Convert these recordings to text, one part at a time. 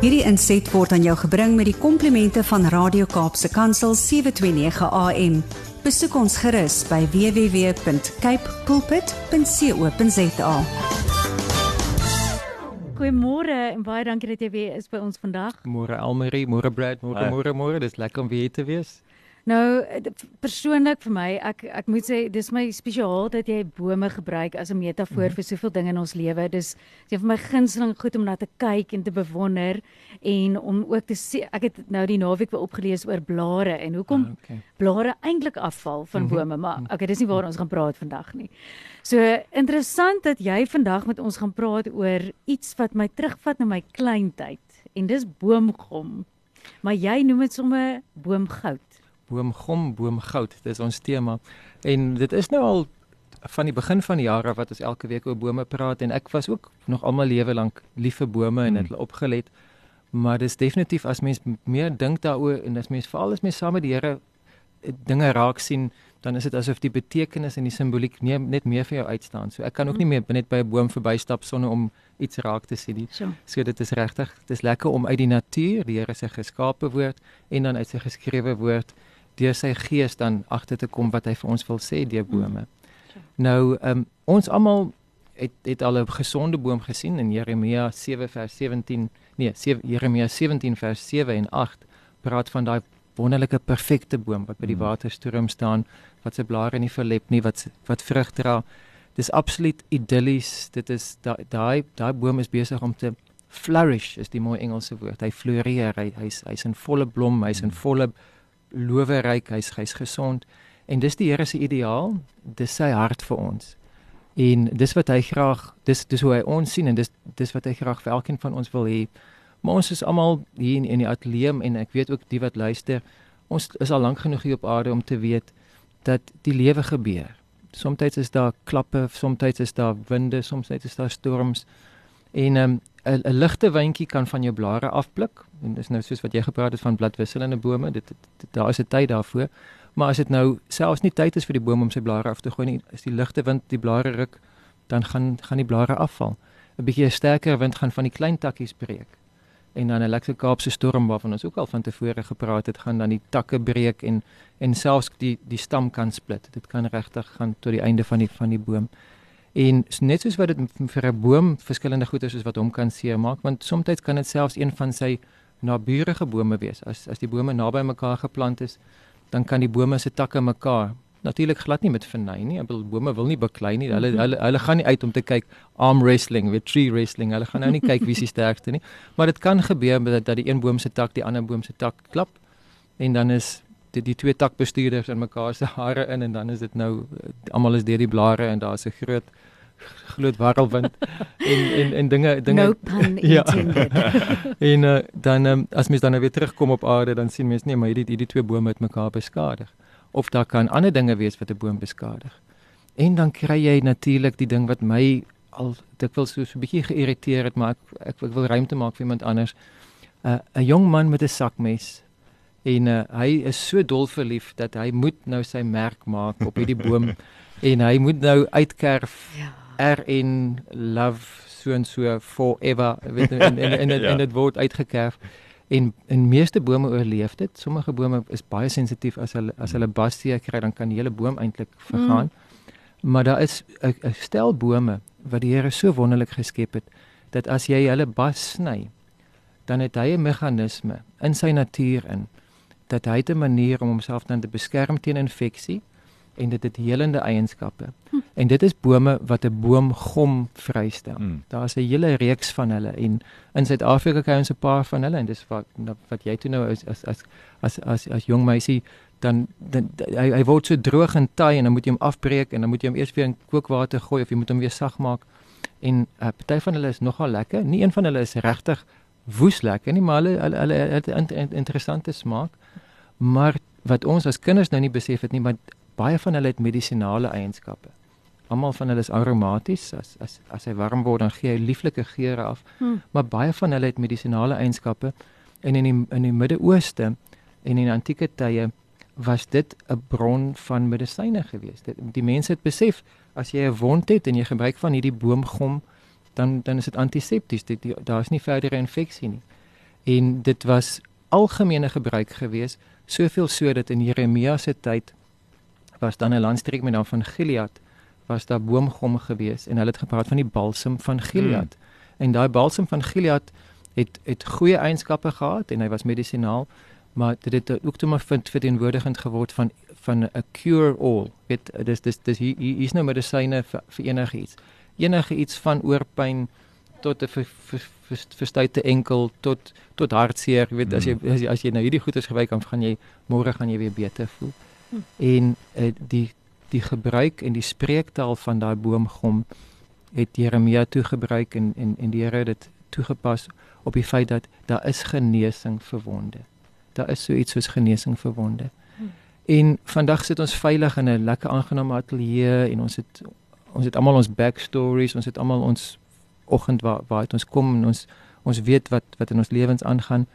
Hierdie inset word aan jou gebring met die komplimente van Radio Kaapse Kansel 729 AM. Besoek ons gerus by www.cape pulpit.co.za. Goeiemôre en baie dankie dat jy weer is by ons vandag. Môre Almarie, môre Brad, môre môre môre. Dis lekker om weer te wees. Nou eh, persoonlik vir my, ek ek moet sê dis my spesiaal dat jy bome gebruik as 'n metafoor vir soveel dinge in ons lewe. Dis dis van my gunsteling goed om na te kyk en te bewonder en om ook te sê ek het nou die naweek weer opgelees oor blare en hoekom Ah, okay. blare eintlik afval van Mhm. bome, maar okay, dis nie waar ons gaan praat vandag nie. So interessant dat jy vandag met ons gaan praat oor iets wat my terugvat na my kleintyd en dis boomgom. Maar jy noem dit sommer boomgoud. Boomgom, boomgoud. Dis ons tema. En dit is nou al van die begin van die jare wat ons elke week oor bome praat en ek was ook nog al my lewe lank lief vir bome en Mm. het hulle opgelet. Maar dis definitief as mens meer dink daaroor en as mens veral as mens saam met die Here eh, dinge raak sien, dan is dit asof die betekenis en die simboliek nie, net meer vir jou uitstaan. So ek kan ook nie meer net by 'n boom verbystap sonder om iets raak te sien nie. So dit is regtig, dit is lekker om uit die natuur, die Here se geskape woord en dan uit sy geskrewe woord deur sy gees dan agter te kom wat hy vir ons wil sê deur bome. Nou, ehm um, ons almal het het al 'n gesonde boom gesien in Jeremia 7 vers 17. Nee, 7, Jeremia 17 vers 7 en 8 praat van daai wonderlike perfekte boom wat by die Mm. waterstroom staan, wat sy blare nie verlep nie, wat wat vrug dra. Dis absoluut idillies. Dit is daai daai daai boom is besig om te flourish is die mooi Engelse woord. Hy floreer, hy hy's hy's in volle blom, hy's in volle loweryk, hy's hy's gesond. En dis die Here se ideaal, dis sy hart vir ons. En dis wat hy graag, dis dis hoe hy ons sien en dis dis wat hy graag vir elkeen van ons wil hê. Maar ons is almal hier in, in die ateljee en ek weet ook die wat luister, ons is al lank genoeg hier op aarde om te weet dat die lewe gebeur. Somstyds is daar klappe, somstyds is daar winde, somstyds is daar storms. En 'n um, 'n 'n ligte windjie kan van jou blare afpluk. En dis nou soos wat jy gepraat het van bladwisselende bome, dit, dit, dit daar is 'n tyd daarvoor. Maar as dit nou selfs nie tyd is vir die boom om sy blare af te gooi nie, as die ligte wind die blare ruk, dan gaan gaan die blare afval. 'n Bietjie sterker wind gaan van die klein takkies breek. En dan 'n lekker Kaapse storm waarvan ons ook al van tevore gepraat het, gaan dan die takke breek en en selfs die die stam kan split. Dit kan regtig gaan tot die einde van die van die boom. En net soos wat dit vir 'n boom verskillende goeie is wat hom kan seermaak, want soms kan dit selfs een van sy naburige bome wees. As as die bome naby mekaar geplant is, dan kan die bome se takke mekaar natuurlik glad nie met vernei nie. Ek bedoel bome wil nie beklei nie. Hulle hulle hulle gaan nie uit om te kyk arm wrestling, weer tree wrestling. Hulle gaan nou nie kyk wie se sterkste nie. Maar dit kan gebeur dat dat die een boom se tak die ander boom se tak klap en dan is die, die twee takbestuurders in mekaar se hare in en dan is dit nou eh, almal is deur die blare en daar's 'n groot groot warrelwind en en en dinge dinge No pun Ja. en uh, dan um, as mens dan nou weer terugkom op aarde dan sien mens nee maar hierdie hierdie twee bome het mekaar beskadig. Of daar kan ander dinge wees wat 'n boom beskadig. En dan kry jy natuurlik die ding wat my al dikwels so so 'n bietjie geïrriteer het maar ek, ek ek wil ruimte maak vir iemand anders. 'n uh, 'n jong man met 'n sakmes en uh, hy is so dol verlief dat hy moet nou sy merk maak op hierdie boom. En hy moet nou uitkerf. Ja. RN love so en so forever. Weet en en en dit Ja. en dit word uitgekerf. En en meeste bome oorleef dit. Sommige bome is baie sensitief. As hulle as hulle bastie kry dan kan die hele boom eintlik vergaan. Mm. maar daar is 'n stel bome wat die Here so wonderlik geskep het dat as jy hulle bas sny dan het hy 'n meganisme in sy natuur in dat hy 'n manier om homself dan te beskerm teen infeksie en dit het helende eienskappe. Hm. En dit is bome wat 'n boomgom vrystel. Mm. Daar's 'n hele reeks van hulle en in Suid-Afrika kry ons 'n paar van hulle en dis wat wat jy toe nou as as as as as, as jong meisie dan, dan hy, hy word so droog en taai en dan moet jy hom afbreek en dan moet jy hom eers weer in kookwater gooi of jy moet hom weer sag maak. En 'n uh, party van hulle is nogal lekker. Nie een van hulle is regtig woes lekker nie, maar hulle hulle, hulle het 'n int- interessante smaak. Maar wat ons as kinders nou nie besef het nie, maar baie van hulle het medisinale eienskappe. Almal van hulle is aromaties. As as as hy warm word, dan gee hy lieflike geure af. Hmm. Maar baie van hulle het medisinale eienskappe en in die in die Midde-Ooste en in antieke tye was dit 'n bron van medisyne geweest. Dit, die mense het besef as jy 'n wond het en jy gebruik van hierdie boomgom, dan dan is dit antisepties. Dit daar's nie verdere infeksie nie. En dit was algemene gebruik geweest, soveel so dat in Jeremia se tyd was dan 'n landstreek met naam van Gilead was daar boomgom geweest en hulle het gepraat van die balsam van Gilead. Mm. En daai balsam van Gilead het het goeie eienskappe gehad en hy was medisinaal, maar dit het ook toe maar vind verteenwoordigend geword van van 'n cure all. Weet dis dis dis hier hier is nou medisyne vir, vir enige iets. Enige iets van oorpyn tot 'n verstuite enkel tot tot hartseer, jy weet as jy hmm. as jy, as jy nou hierdie goeders gebruik dan gaan jy môre gaan jy weer beter voel. Hmm. En uh, die die gebruik en die spreektaal van daai boomgom het Jeremia toe gebruik en en en die Here het dit toegepas op die feit dat daar is genesing vir wonde. Daar is so iets soos genesing vir wonde. Hmm. En vandag sit ons veilig in 'n lekker aangename ateljee en ons het ons het almal ons backstories, ons het almal ons oggend waar waar het ons kom en ons ons weet wat wat in ons lewens aangaan.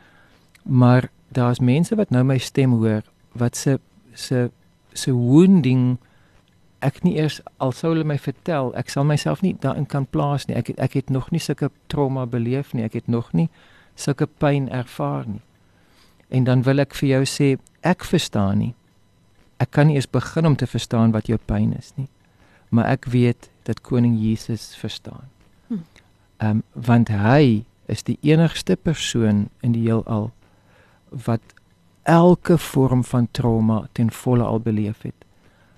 Maar daar's mense wat nou my stem hoor wat se se se wounding ek nie eers al sou hulle my vertel, ek sal myself nie daarin kan plaas nie. Ek ek het nog nie sulke trauma beleef nie. Ek het nog nie sulke pyn ervaar nie. En dan wil ek vir jou sê, ek verstaan nie. Ek kan nie eens begin om te verstaan wat jou pyn is nie. Maar ek weet dat koning Jesus verstaan. Hm. Ehm um, want hy is die enigste persoon in die heelal wat elke vorm van trauma ten volle al beleef het.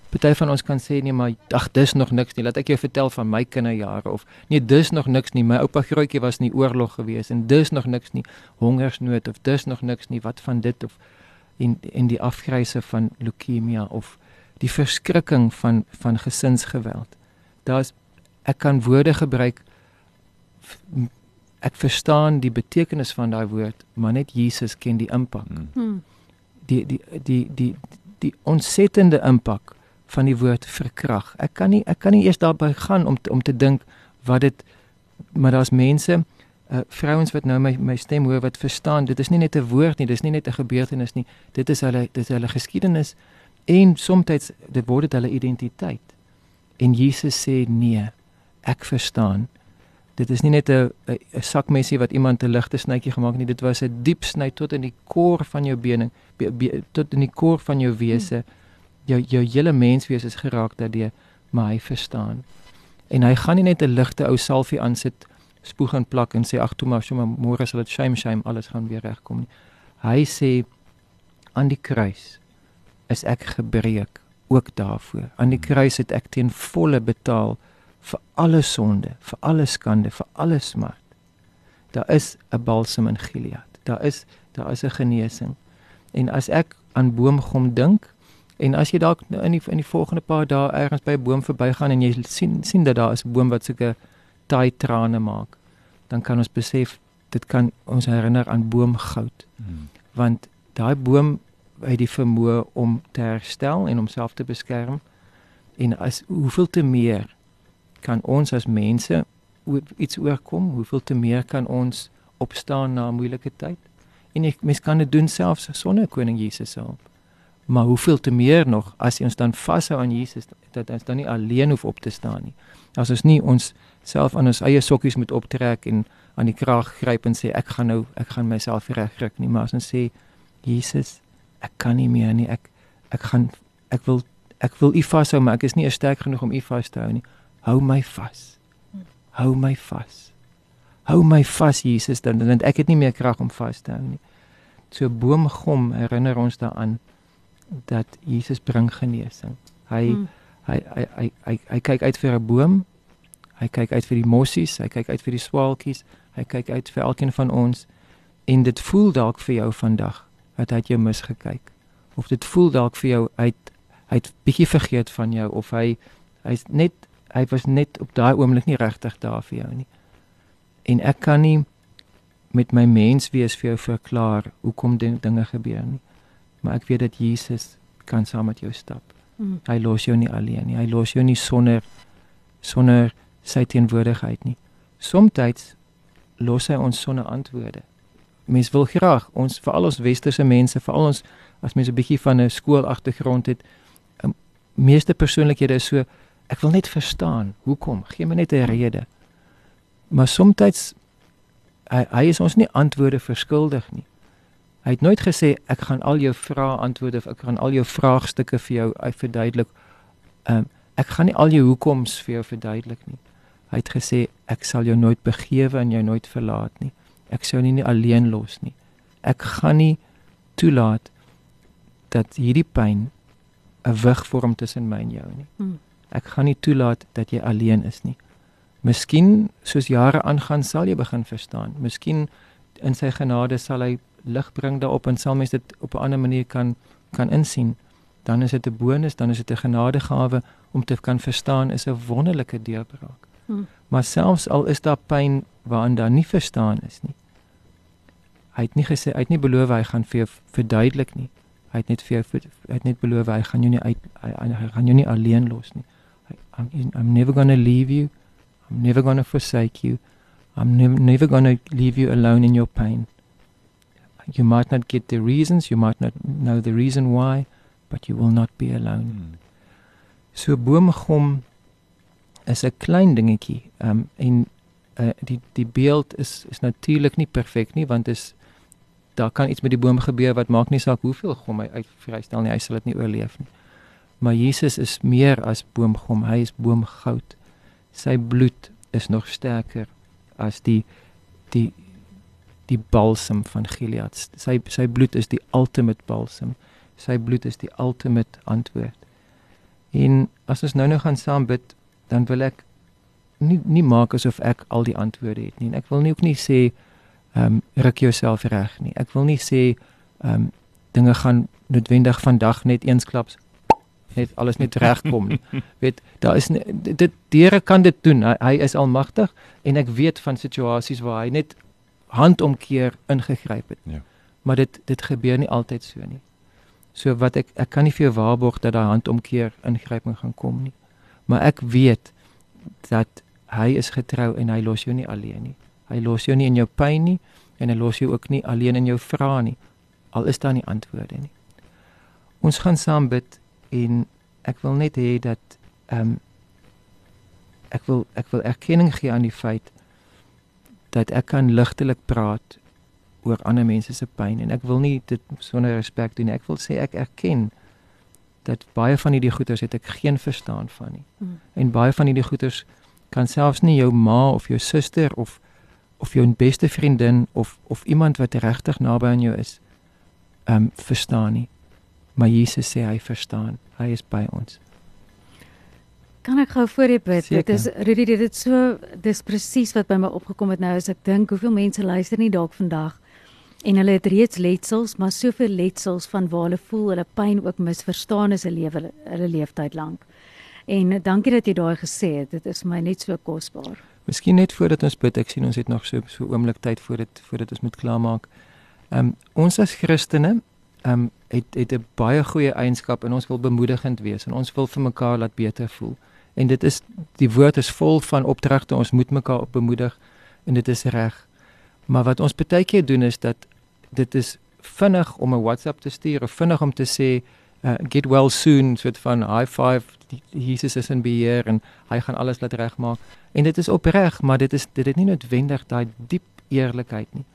Party van ons kan sê nee maar ag dis nog niks nie. Laat ek jou vertel van my kinderjare of nee dis nog niks nie. My oupa grootjie was in die oorlog gewees en dis nog niks nie. Hongersnood of dis nog niks nie. Wat van dit of in in die afgryse van leukemia of die verskrikking van van gesinsgeweld. Daar's ek kan woorde gebruik ek verstaan die betekenis van daai woord, maar net Jesus ken die impak. Hmm. Die die die die die ontsettende impak van die woord verkrag. Ek kan nie ek kan nie eers daarby gaan om te, om te dink wat dit maar daar's mense uh, vrouens wat nou my my stem hoor wat verstaan dit is nie net 'n woord nie, dis nie net 'n gebeurtenis nie. Dit is hulle dit is hulle geskiedenis en soms dit word dit hulle identiteit. En Jesus sê nee, ek verstaan. Dit is nie net 'n 'n sakmesie wat iemand 'n ligte snytjie gemaak het nie, dit was 'n diep sny tot in die kor van jou bene, be, be, tot in die kor van jou wese. Hmm jou jou hele menswees is geraak daardeur, maar hy verstaan. En hy gaan nie net 'n ligte ou salfie aansit, spoeg en plak en sê ag toe maar, sommer môre sal dit shame shame alles gaan weer regkom nie. Hy sê aan die kruis is ek gebreek ook daarvoor. Aan die kruis het ek teen volle betaal vir alle sonde, vir alle skande, vir alle smart. Daar is 'n balsam in Gilead. Daar is daar is 'n genesing. En as ek aan boomgom dink, En as jy dalk in die in die volgende paar dae ergens by 'n boom verbygaan en jy sien sien dat daar is 'n boom wat sulke taai trane maak, dan kan ons besef dit kan ons herinner aan boomgoud. Hmm. Want daai boom het die vermoë om te herstel en homself te beskerm. En as hoeveel te meer kan ons as mense iets oorkom? Hoeveel te meer kan ons opstaan na 'n moeilike tyd? En ek mens kan dit doen selfs sonder koning Jesus se hulp. Maar hoeveel te meer nog as ons dan vashou aan Jesus dat ons dan nie alleen hoef op te staan nie. As ons nie ons self aan ons eie sokkies moet optrek en aan die kraag gryp en sê ek gaan nou ek gaan myself regkry nie, maar as ons sê Jesus, ek kan nie meer nie. Ek ek gaan ek wil ek wil U vashou, maar ek is nie sterk genoeg om U vas te hou nie. Hou my vas. Hou my vas. Hou my vas Jesus, dan dan ek het nie meer krag om vas te hou nie. So boomgom herinner ons daaraan dat Jesus bring genesing. Hy, hmm. hy hy hy hy hy kyk uit vir 'n boom. Hy kyk uit vir die mossies, hy kyk uit vir die swaalkies, hy kyk uit vir elkeen van ons en dit voel dalk vir jou vandag dat hy jou misgekyk. Of dit voel dalk vir jou uit hy't bietjie vergeet van jou of hy hy's net hy was net op daai oomblik nie regtig daar vir jou nie. En ek kan nie met my mens wees vir jou verklaar hoekom dinge gebeur nie maar ek weet dat Jesus kan saam met jou stap. Mm. Hy los jou nie alleen nie. Hy los jou nie sonder sonder sy teenwoordigheid nie. Somstyds los hy ons sonder antwoorde. Mens wil graag ons veral ons westerse mense, veral ons as mense 'n bietjie van 'n skoolagtergrond het, um, meeste persoonlikhede is so ek wil net verstaan. Hoekom? Gee my net 'n rede. Maar somstyds hy, hy is ons nie antwoorde verskuldig nie. Hy het nooit gesê ek gaan al jou vrae antwoord of ek gaan al jou vraagstukke vir jou verduidelik. Ehm um, ek gaan nie al jou hoekoms vir jou verduidelik nie. Hy het gesê ek sal jou nooit begewe en jou nooit verlaat nie. Ek sou nie, nie alleen los nie. Ek gaan nie toelaat dat hierdie pyn 'n wig vorm tussen my en jou nie. Hmm. Ek gaan nie toelaat dat jy alleen is nie. Miskien soos jare aangaan sal jy begin verstaan. Miskien in sy genade sal hy lig bring daarop en sal mens dit op 'n ander manier kan kan insien. Dan is dit 'n bonus, dan is dit 'n genadegawe om te kan verstaan is 'n wonderlike deurbraak. Hmm. Maar selfs al is daar pyn waarin daar nie verstaan is nie. Hy het nie gesê hy het nie beloof hy gaan vir jou verduidelik nie. Hy het net vir jou hy het net beloof hy gaan jou nie uit hy, hy gaan jou nie alleen los nie. I'm, I'm never going to leave you. I'm never going to forsake you. I'm never, never going to leave you alone in your pain. You might not get the reasons, you might not know the reason why, but you will not be alone. Hmm. So boomgom is 'n klein dingetjie. Um en uh, die die beeld is is natuurlik nie perfek nie want is daar kan iets met die boom gebeur wat maak nie saak hoeveel gom hy uitvrystel nie, hy sal dit nie oorleef nie. Maar Jesus is meer as boomgom, hy is boomgoud. Sy bloed is nog sterker as die die die balsem van Gilead. Sy sy bloed is die ultimate balsem. Sy bloed is die ultimate antwoord. En as ons nou nou gaan saam bid, dan wil ek nie nie maak asof ek al die antwoorde het nie. Ek wil nie ook nie sê ehm um, ruk jouself reg nie. Ek wil nie sê ehm um, dinge gaan noodwendig vandag net eensklaps net alles net regkom nie. weet, daar is nie, dit Here kan dit doen. Hy, hy is almagtig en ek weet van situasies waar hy net handomkeer ingegryp het. Ja. Maar dit dit gebeur nie altyd so nie. So wat ek ek kan nie vir jou waarborg dat daai handomkeer ingryping gaan kom nie. Maar ek weet dat hy is getrou en hy los jou nie alleen nie. Hy los jou nie in jou pyn nie en hy los jou ook nie alleen in jou vrae nie. Al is daar nie antwoorde nie. Ons gaan saam bid en ek wil net hê dat ehm um, ek wil ek wil erkenning gee aan die feit dat ek kan ligtelik praat oor ander mense se pyn en ek wil nie dit sonder respek doen ek wil sê ek erken dat baie van hierdie goeters het ek geen verstaan van nie hmm. en baie van hierdie goeters kan selfs nie jou ma of jou suster of of jou beste vriendin of of iemand wat regtig naby aan jou is ehm um, verstaan nie maar Jesus sê hy verstaan hy is by ons Kan ek gou voor jy bid? Dit is Rudy, dit is so dis presies wat by my opgekom het nou as ek dink hoeveel mense luister nie dalk vandag en hulle het reeds letsels, maar soveel letsels van waar hulle voel hulle pyn ook misverstaan is 'n lewe hulle leeftyd lank. En dankie dat jy daai gesê het. Dit is my net so kosbaar. Miskien net voordat ons bid, ek sien ons het nog so so oomblik tyd voor dit voordat ons moet klaarmaak. Ehm um, ons as Christene ehm um, het het 'n baie goeie eienskap en ons wil bemoedigend wees en ons wil vir mekaar laat beter voel en dit is die woord is vol van opdragte ons moet mekaar bemoedig en dit is reg maar wat ons baie keer doen is dat dit is vinnig om 'n WhatsApp te stuur of vinnig om te sê uh, get well soon soort van high five Jesus is in beheer en hy gaan alles laat regmaak en dit is opreg maar dit is dit het nie noodwendig daai diep eerlikheid nie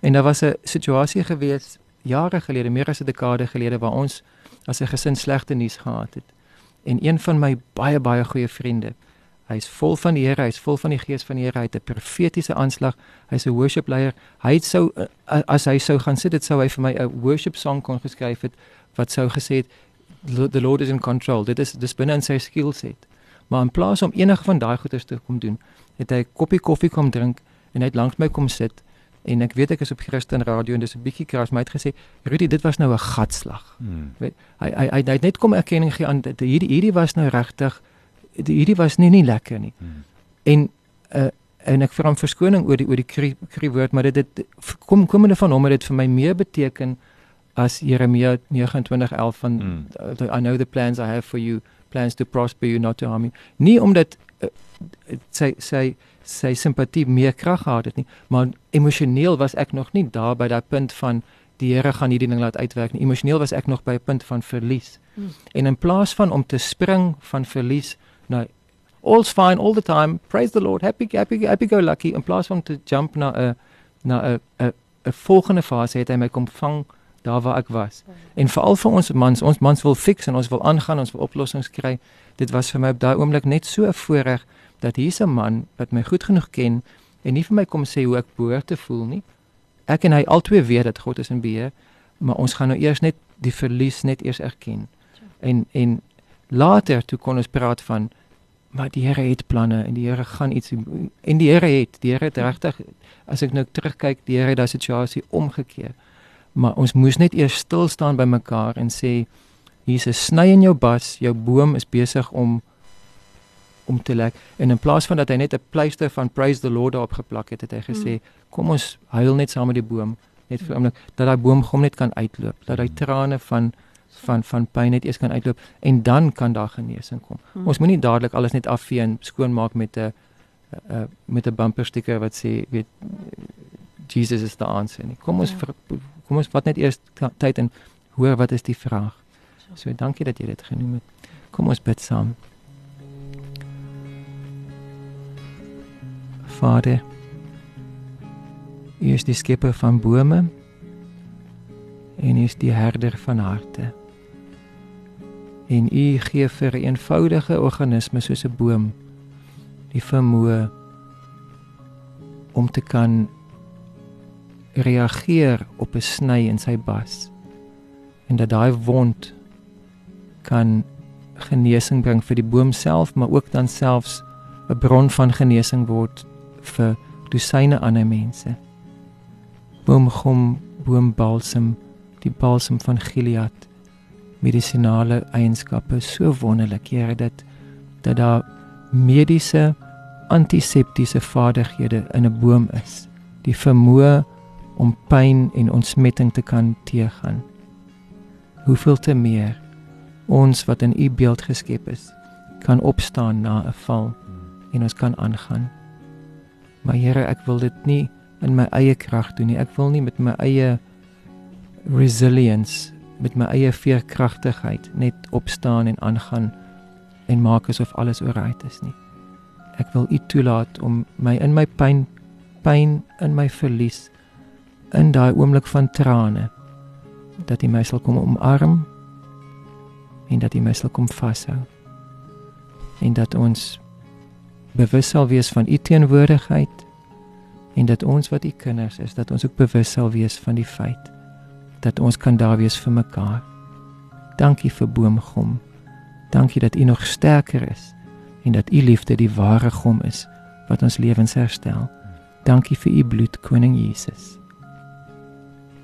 en daar was 'n situasie gewees jare gelede meer as 'n dekade gelede waar ons as 'n gesin slegte nuus gehad het en een van my baie baie goeie vriende. Hy's vol van die Here, hy's vol van die Gees van die Here, hy het 'n profetiese aanslag. Hy's 'n worship leier. Hy het sou eh, as hy sou gaan sit, dit sou hy vir my 'n worship song kon geskryf het wat sou gesê het the Lord is in control. Dit is dis binne in sy skill set. Maar in plaas om enige van daai goeders te kom doen, het hy 'n koppie koffie kom drink en hy het langs my kom sit en ek weet ek is op Christen Radio en dis 'n bietjie kras maar hy het gesê Rudy dit was nou 'n gatslag. Hmm. Weet hy hy hy het net kom erkenning gee aan dit hierdie hierdie was nou regtig hierdie was nie nie lekker nie. Hmm. En uh, en ek vra om verskoning oor die oor die kry, kry woord maar dit dit kom komende van hom het dit vir my meer beteken as Jeremia 29:11 van hmm. I know the plans I have for you plans to prosper you not to harm you. Nie omdat uh, sy sy sy simpatie meer krag gehad het nie, maar emosioneel was ek nog nie daar by daai punt van die Here gaan hierdie ding laat uitwerk nie. Emosioneel was ek nog by 'n punt van verlies. Hmm. En in plaas van om te spring van verlies na all's fine all the time, praise the Lord, happy happy happy go lucky in plaas van te jump na 'n na 'n 'n 'n volgende fase het hy my kom vang daar waar ek was. En veral vir ons mans, ons mans wil fix en ons wil aangaan, ons wil oplossings kry. Dit was vir my op daai oomblik net so 'n voorreg dat hier's 'n man wat my goed genoeg ken en nie vir my kom sê hoe ek behoort te voel nie. Ek en hy albei weet dat God is in beheer, maar ons gaan nou eers net die verlies net eers erken. En en later toe kon ons praat van maar die Here het planne en die Here gaan iets en die Here het die Here het regtig as ek nou terugkyk die Here het daai situasie omgekeer maar ons moes net eers stil staan by mekaar en sê Jesus sny in jou bas jou boom is besig om om te lek en in plaas van dat hy net 'n pleister van praise the Lord daarop geplak het het hy gesê mm. kom ons huil net saam met die boom net vir oomblik dat daai boom gom net kan uitloop dat hy trane van van van pyn net eers kan uitloop en dan kan daar genesing kom. Hmm. Ons moenie dadelik alles net afvee en skoonmaak met 'n uh, met 'n bumper sticker wat sê weet Jesus is the answer nie. Kom ons ja. kom ons vat net eers tyd en hoor wat is die vraag. So dankie dat jy dit genoem het. Kom ons bid saam. Vader, U is die skepper van bome en U is die herder van harte en u gee vir 'n eenvoudige organisme soos 'n boom die vermoë om te kan reageer op 'n sny in sy bas en dat daai wond kan genesing bring vir die boom self maar ook dan selfs 'n bron van genesing word vir dosyne ander mense boomgom boombalsem die balsem van Gilead medisinale eienskappe so wonderlik, Here, dat dat daar mediese antiseptiese vaardighede in 'n boom is. Die vermoë om pyn en ontsmetting te kan teëgaan. Hoeveel te meer ons wat in u beeld geskep is, kan opstaan na 'n val en ons kan aangaan. Maar Here, ek wil dit nie in my eie krag doen nie. Ek wil nie met my eie resilience met my eie veerkragtigheid net opstaan en aangaan en maak asof alles oukei is nie. Ek wil U toelaat om my in my pyn pyn in my verlies in daai oomblik van trane dat U my sal kom omarm en dat U my sal kom vashou en dat ons bewus sal wees van U teenwoordigheid en dat ons wat U kinders is dat ons ook bewus sal wees van die feit dat ons kan daar wees vir mekaar. Dankie vir boomgom. Dankie dat U nog sterker is en dat U liefde die ware gom is wat ons lewens herstel. Dankie vir U bloed, koning Jesus.